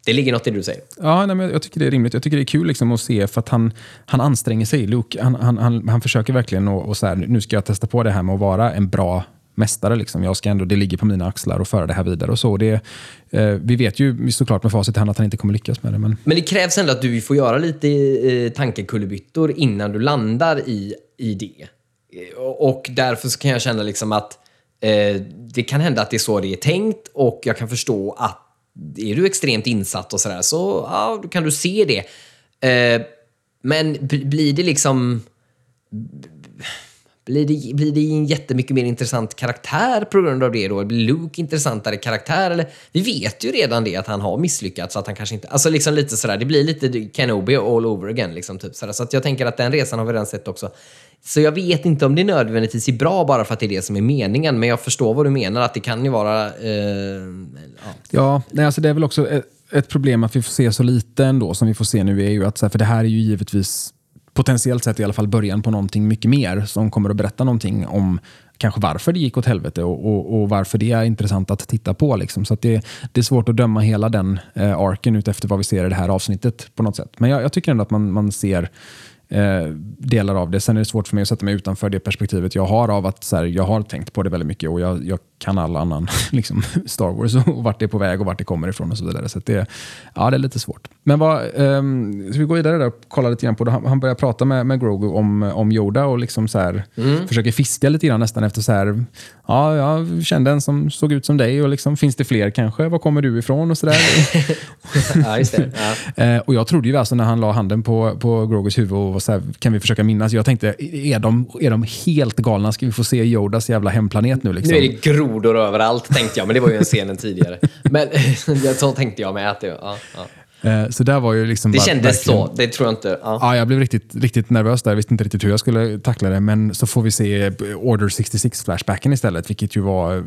Det ligger något i det du säger. Ja, nej, men jag tycker det är rimligt. Jag tycker det är kul liksom att se för att han, han anstränger sig. Luke, han, han, han, han försöker verkligen och, och så här, nu ska jag testa på det här med att vara en bra mästare. Liksom. Jag ska ändå, det ligger på mina axlar att föra det här vidare. och så. Det, eh, vi vet ju såklart med facit i hand att han inte kommer lyckas med det. Men... Men det krävs ändå att du får göra lite eh, tankekullerbyttor innan du landar i, i det. Eh, och därför så kan jag känna liksom att eh, det kan hända att det är så det är tänkt och jag kan förstå att är du extremt insatt och sådär så ja, då kan du se det. Eh, men blir det liksom blir det, blir det en jättemycket mer intressant karaktär på grund av det då? Blir Luke intressantare karaktär? Eller, vi vet ju redan det att han har misslyckats. Att han kanske inte, alltså liksom lite sådär, det blir lite Kenobi all over again. Liksom, typ sådär. Så att jag tänker att den resan har vi redan sett också. Så jag vet inte om det nödvändigtvis är bra bara för att det är det som är meningen. Men jag förstår vad du menar, att det kan ju vara... Eh, ja. Ja, nej, alltså det är väl också ett, ett problem att vi får se så lite ändå som vi får se nu är ju att, så här, för det här är ju givetvis potentiellt sett i alla fall början på någonting mycket mer som kommer att berätta någonting om kanske varför det gick åt helvete och, och, och varför det är intressant att titta på. Liksom. Så att det, det är svårt att döma hela den eh, arken ut efter vad vi ser i det här avsnittet på något sätt. Men jag, jag tycker ändå att man, man ser eh, delar av det. Sen är det svårt för mig att sätta mig utanför det perspektivet jag har av att så här, jag har tänkt på det väldigt mycket och jag, jag kan all annan liksom, Star Wars och vart det är på väg och vart det kommer ifrån och så vidare. Så det, ja, det är lite svårt. Men vad, ehm, ska vi gå vidare där och kolla lite grann på det? Han, han börjar prata med, med Grogu om, om Yoda och liksom så här, försöker fiska lite grann nästan efter så här, ja, jag kände en som såg ut som dig och liksom, finns det fler kanske? Var kommer du ifrån? och så där. ja, just det. Ja. Eh, och jag trodde ju alltså när han la handen på, på Grogus huvud och var så här, kan vi försöka minnas? Jag tänkte, är de, är de helt galna? Ska vi få se Yodas jävla hemplanet nu? Liksom? Nu är det grodor överallt, tänkte jag. Men det var ju en scenen tidigare. Men så tänkte jag med att det... Ja, ja. Eh, så där var ju liksom Det bara- kändes verkligen- så. Det tror jag inte. Ja. Ja, jag blev riktigt, riktigt nervös där. Jag visste inte riktigt hur jag skulle tackla det. Men så får vi se Order 66-flashbacken istället, vilket ju var...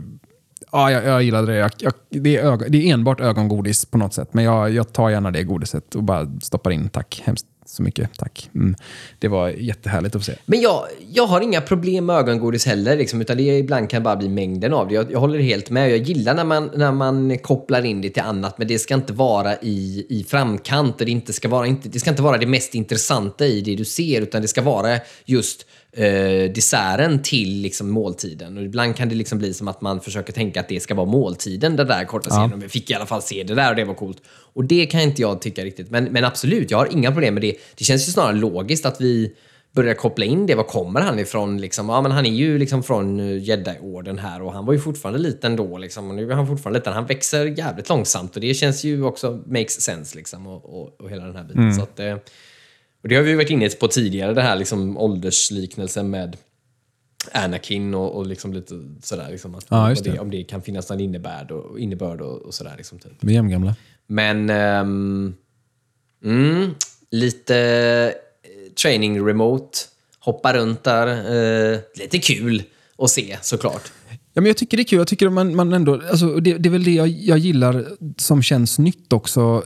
Ja, jag, jag gillade det. Jag, jag, det, är ögon, det är enbart ögongodis på något sätt, men jag, jag tar gärna det godiset och bara stoppar in. Tack hemskt så mycket. Tack. Mm. Det var jättehärligt att få se. Men jag, jag har inga problem med ögongodis heller, liksom, utan det ibland kan bara bli mängden av det. Jag, jag håller helt med. Jag gillar när man, när man kopplar in det till annat, men det ska inte vara i, i framkant. Och det, inte ska vara, inte, det ska inte vara det mest intressanta i det du ser, utan det ska vara just eh, desserten till liksom, måltiden. Och ibland kan det liksom bli som att man försöker tänka att det ska vara måltiden, den där korta scenen. Vi fick i alla fall se det där och det var coolt. Och det kan inte jag tycka riktigt. Men, men absolut, jag har inga problem med det. Det känns ju snarare logiskt att vi börjar koppla in det. Var kommer han ifrån? Liksom, ja, men han är ju liksom från eh, Jedi-orden här och han var ju fortfarande liten då. Liksom, och nu är han fortfarande liten. Han växer jävligt långsamt och det känns ju också makes sense. Liksom, och, och, och hela den här biten. Så att, eh, och det har vi varit inne på tidigare, det här liksom åldersliknelsen med Anakin och, och liksom lite sådär. Liksom, att, Ja, det. det. Om det kan finnas någon innebörd och, innebörd och, och sådär. Liksom, typ. Vi är jämngamla. Men ehm, mm, lite eh, training remote, hoppa runt där. Eh, lite kul att se såklart. Ja, men jag tycker det är kul. Jag tycker man, man ändå, alltså, det, det är väl det jag, jag gillar som känns nytt också.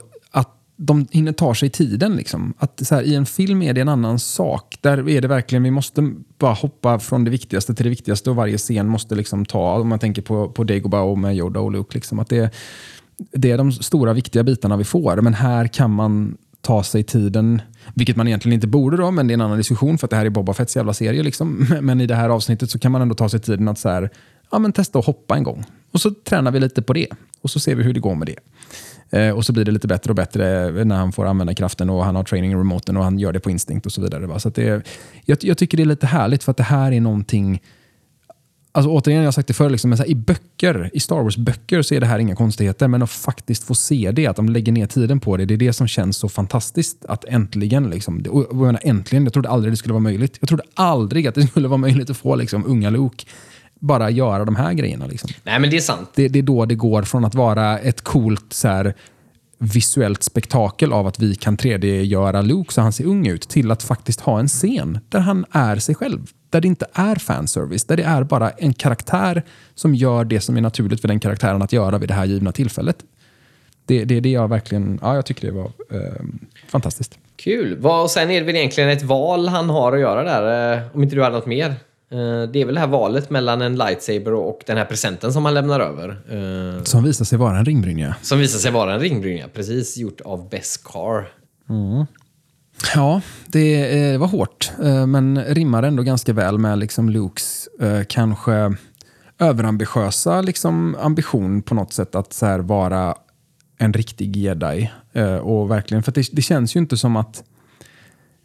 De hinner ta sig tiden. Liksom. Att så här, I en film är det en annan sak. Där är det verkligen, vi måste bara hoppa från det viktigaste till det viktigaste och varje scen måste liksom ta, om man tänker på, på Dagobah med Yoda och Luke, liksom, att det, det är de stora viktiga bitarna vi får. Men här kan man ta sig tiden, vilket man egentligen inte borde då, men det är en annan diskussion för att det här är Boba Fetts jävla serie. Liksom. Men i det här avsnittet så kan man ändå ta sig tiden att så här, ja, men testa att hoppa en gång. Och så tränar vi lite på det. Och så ser vi hur det går med det. Eh, och så blir det lite bättre och bättre när han får använda kraften och han har training remoten och han gör det på instinkt och så vidare. Va? Så att det, jag, jag tycker det är lite härligt för att det här är någonting Alltså återigen, jag har sagt det förr, liksom, men så här, i böcker, i Star Wars-böcker så är det här inga konstigheter. Men att faktiskt få se det, att de lägger ner tiden på det, det är det som känns så fantastiskt. Att äntligen, liksom, och jag menar, äntligen, jag trodde aldrig det skulle vara möjligt. Jag trodde aldrig att det skulle vara möjligt att få liksom, unga Luke bara göra de här grejerna. Liksom. Nej, men det är sant. Det, det är då det går från att vara ett coolt så här, visuellt spektakel av att vi kan 3D-göra Luke så han ser ung ut till att faktiskt ha en scen där han är sig själv. Där det inte är fanservice, där det är bara en karaktär som gör det som är naturligt för den karaktären att göra vid det här givna tillfället. Det, det är det jag verkligen, ja jag tycker det var eh, fantastiskt. Kul. Och sen är det väl egentligen ett val han har att göra där, eh, om inte du hade något mer. Eh, det är väl det här valet mellan en lightsaber och den här presenten som han lämnar över. Eh, Som visar sig vara en ringbrynja. som visar sig vara en ringbrynja, precis gjort av Beskar. Ja, det eh, var hårt, men rimmar ändå ganska väl med liksom Lukes kanske överambitiösa liksom, ambition på något sätt att så här, vara en riktig jedi. Och verkligen, för det, det känns ju inte som att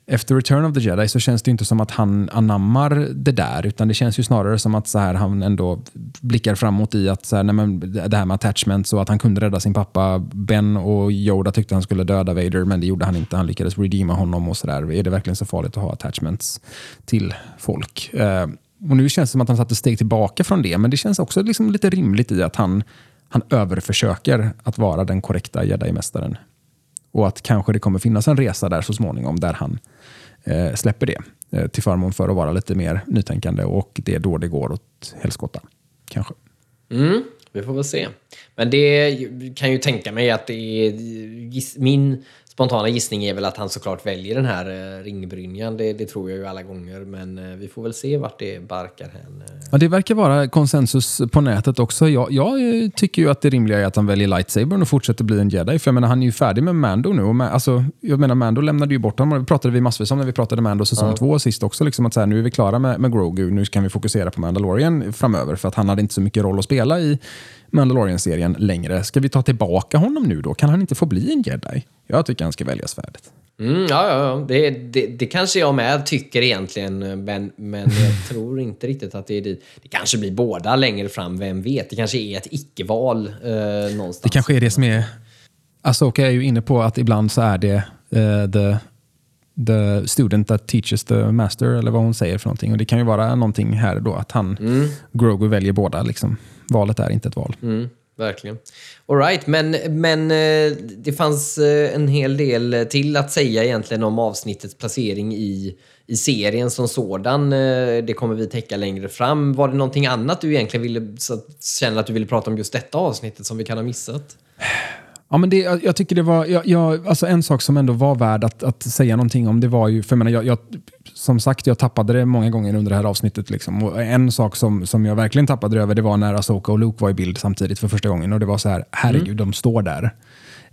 efter Return of the Jedi så känns det inte som att han anammar det där, utan det känns ju snarare som att så här, han ändå blickar framåt i att så här, nej men, det här med attachments och att han kunde rädda sin pappa. Ben och Yoda tyckte han skulle döda Vader, men det gjorde han inte. Han lyckades redeema honom och sådär. Är det verkligen så farligt att ha attachments till folk? Eh, och nu känns det som att han satte steg tillbaka från det, men det känns också liksom lite rimligt i att han, han överförsöker att vara den korrekta jedi-mästaren. Och att kanske det kommer finnas en resa där så småningom där han eh, Eh, släpper det eh, till förmån för att vara lite mer nytänkande och det är då det går åt helskotta. Kanske. Mm, vi får väl se. Men det kan ju tänka mig att det är... Min spontana gissning är väl att han såklart väljer den här eh, ringbrynjan. Det, det tror jag ju alla gånger. Men eh, vi får väl se vart det barkar hän. eh. Ja, det verkar vara konsensus på nätet också. Jag, jag tycker ju att det rimliga är att han väljer lightsabern och fortsätter bli en jedi. För jag menar, han är ju färdig med Mando nu. Och med, alltså, jag menar, Mando lämnade ju bort honom. Det pratade vi massvis om när vi pratade Mando säsong två sist också. Liksom att så här, nu är vi klara med, med Grogu. Nu kan vi fokusera på Mandalorian framöver. För att han hade inte så mycket roll att spela i Mandalorian-serien längre. Ska vi ta tillbaka honom nu då? Kan han inte få bli en jedi? Jag tycker han ska välja svärdet. Mm, ja, ja, ja. Det, det, det kanske jag med tycker egentligen. Men, men jag tror inte riktigt att det är dit. Det kanske blir båda längre fram, vem vet? Det kanske är ett icke-val eh, någonstans. Det kanske är det som är... Asoka är ju inne på att ibland så är det eh, the, the student that teaches the master, eller vad hon säger för någonting. Och det kan ju vara någonting här då, att han, Grogu väljer båda. Liksom. Valet är inte ett val. Mm, verkligen. All right, men, men eh, det fanns eh, en hel del till att säga egentligen om avsnittets placering i, i serien som sådan. Eh, det kommer vi täcka längre fram. Var det någonting annat du egentligen ville, så att, känner att du ville prata om just detta avsnittet som vi kan ha missat? Ja, men det, jag, jag tycker det var, jag, jag, alltså en sak som ändå var värd att, att säga någonting om, det var ju, för jag menar, jag, jag, som sagt, jag tappade det många gånger under det här avsnittet. Liksom. Och en sak som, som jag verkligen tappade det över, det var när Asoka och Luke var i bild samtidigt för första gången. Och det var så här, herregud, mm. de står där.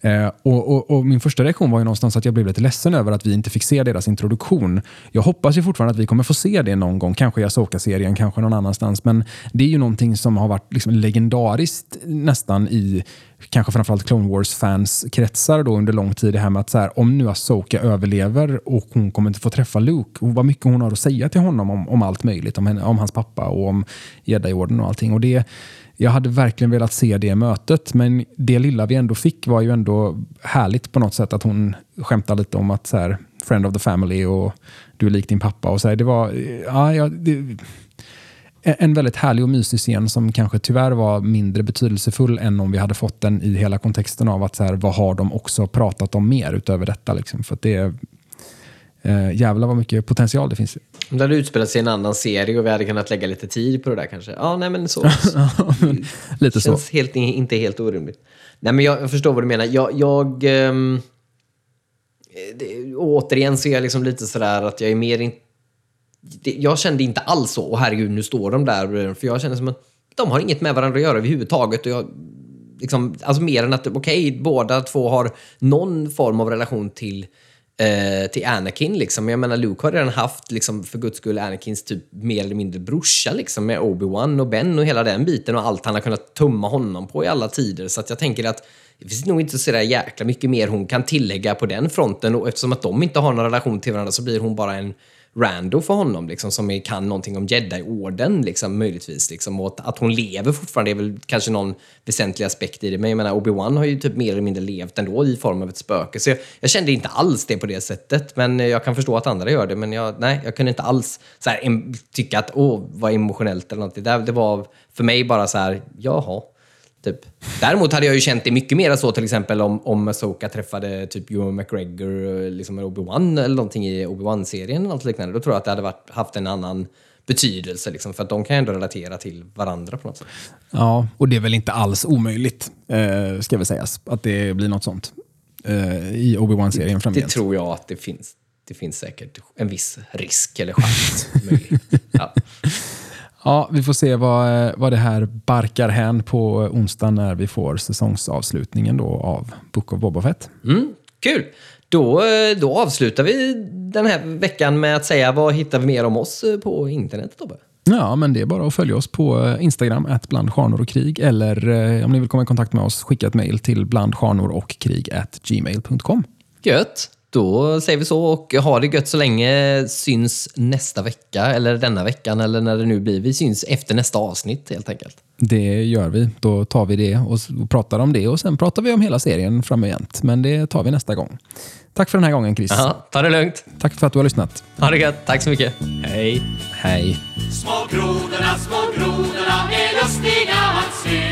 Eh, och, och, och Min första reaktion var ju någonstans att jag blev lite ledsen över att vi inte fick se deras introduktion. Jag hoppas ju fortfarande att vi kommer få se det någon gång, kanske i Asoka-serien, kanske någon annanstans. Men det är ju någonting som har varit liksom legendariskt nästan i kanske framförallt Clone Wars-fans kretsar då under lång tid. Det här med att så här, om nu Asoka överlever och hon kommer inte få träffa Luke, och vad mycket hon har att säga till honom om, om allt möjligt. Om, henne, om hans pappa och om Jedi-orden och allting. Och det, jag hade verkligen velat se det mötet, men det lilla vi ändå fick var ju ändå härligt på något sätt. Att hon skämtade lite om att så här, friend of the family och du är lik din pappa. och så här, Det var... Ja, ja, det, en väldigt härlig och mysig scen som kanske tyvärr var mindre betydelsefull än om vi hade fått den i hela kontexten av att så här, vad har de också pratat om mer utöver detta. Liksom. För att det är, eh, jävlar vad mycket potential det finns. Om det hade utspelat sig i en annan serie och vi hade kunnat lägga lite tid på det där kanske. Ja, nej men så. Lite så. känns helt, inte helt orimligt. Nej, men jag, jag förstår vad du menar. Jag... jag ehm, det, återigen så är jag liksom lite sådär att jag är mer... In, det, jag kände inte alls så. Och herregud, nu står de där. För jag känner som att de har inget med varandra att göra överhuvudtaget. Och jag, liksom, alltså mer än att okej, okay, båda två har någon form av relation till eh, till Anakin. Liksom. Jag menar, Luke har redan haft, liksom, för guds skull, Anakins typ mer eller mindre brorsa liksom, med Obi-Wan och Ben och hela den biten och allt han har kunnat tumma honom på i alla tider. Så att jag tänker att det finns nog inte så där jäkla mycket mer hon kan tillägga på den fronten och eftersom att de inte har någon relation till varandra så blir hon bara en rando för honom liksom, som kan någonting om jedi-orden liksom, möjligtvis. Liksom, och att, att hon lever fortfarande är väl kanske någon väsentlig aspekt i det. Men jag menar, Obi-Wan har ju typ mer eller mindre levt ändå i form av ett spöke. Så jag, jag, kände inte alls det på det sättet. Men eh, jag kan förstå att andra gör det. Men jag, nej, jag kunde inte alls så här, tycka att åh, vad emotionellt eller något. Det, det var för mig bara så här, jaha. Typ. Däremot hade jag ju känt det mycket mer så till exempel om, om Asoka träffade typ Ewan McGregor liksom Obi-Wan eller någonting i Obi-Wan-serien eller något liknande. Då tror jag att det hade varit, haft en annan betydelse. Liksom, för att de kan ju ändå relatera till varandra på något sätt. Ja, och det är väl inte alls omöjligt, eh, ska väl sägas, att det blir något sånt eh, i Obi-Wan-serien framgent. Det tror jag att det finns. Det finns säkert en viss risk eller chans. ja. Ja, vi får se vad, vad det här barkar hän på onsdag när vi får säsongsavslutningen då av Book of Boba Fett. Mm, kul! Då, då avslutar vi den här veckan med att säga vad hittar vi mer om oss på internet, Tobbe? Ja, men det är bara att följa oss på Instagram, att bland och krig. Eller eh, om ni vill komma i kontakt med oss, skicka ett mejl till blandstjärnor och krig gmail.com. Gött! Då säger vi så och ha det gött så länge. Syns nästa vecka eller denna veckan eller när det nu blir. Vi syns efter nästa avsnitt helt enkelt. Det gör vi. Då tar vi det och pratar om det och sen pratar vi om hela serien framgent. Men det tar vi nästa gång. Tack för den här gången Chris. Aha, ta det lugnt. Tack för att du har lyssnat. Ha det gött. Tack så mycket. Hej. Hej. Små grodorna, små grodorna är lustiga att se